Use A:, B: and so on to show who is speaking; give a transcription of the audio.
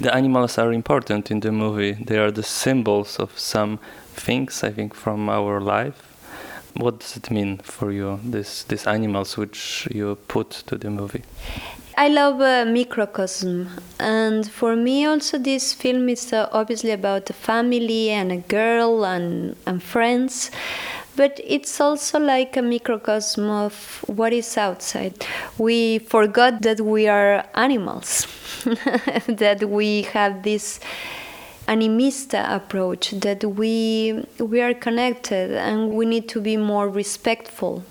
A: The animals are important in the movie. They are the symbols of some things, I think, from our life. What does it mean for you, this, these animals which you put to the movie?
B: I love uh, microcosm, and for me also this film is uh, obviously about a family and a girl and, and friends, but it's also like a microcosm of what is outside. We forgot that we are animals, that we have this animista approach, that we we are connected and we need to be more respectful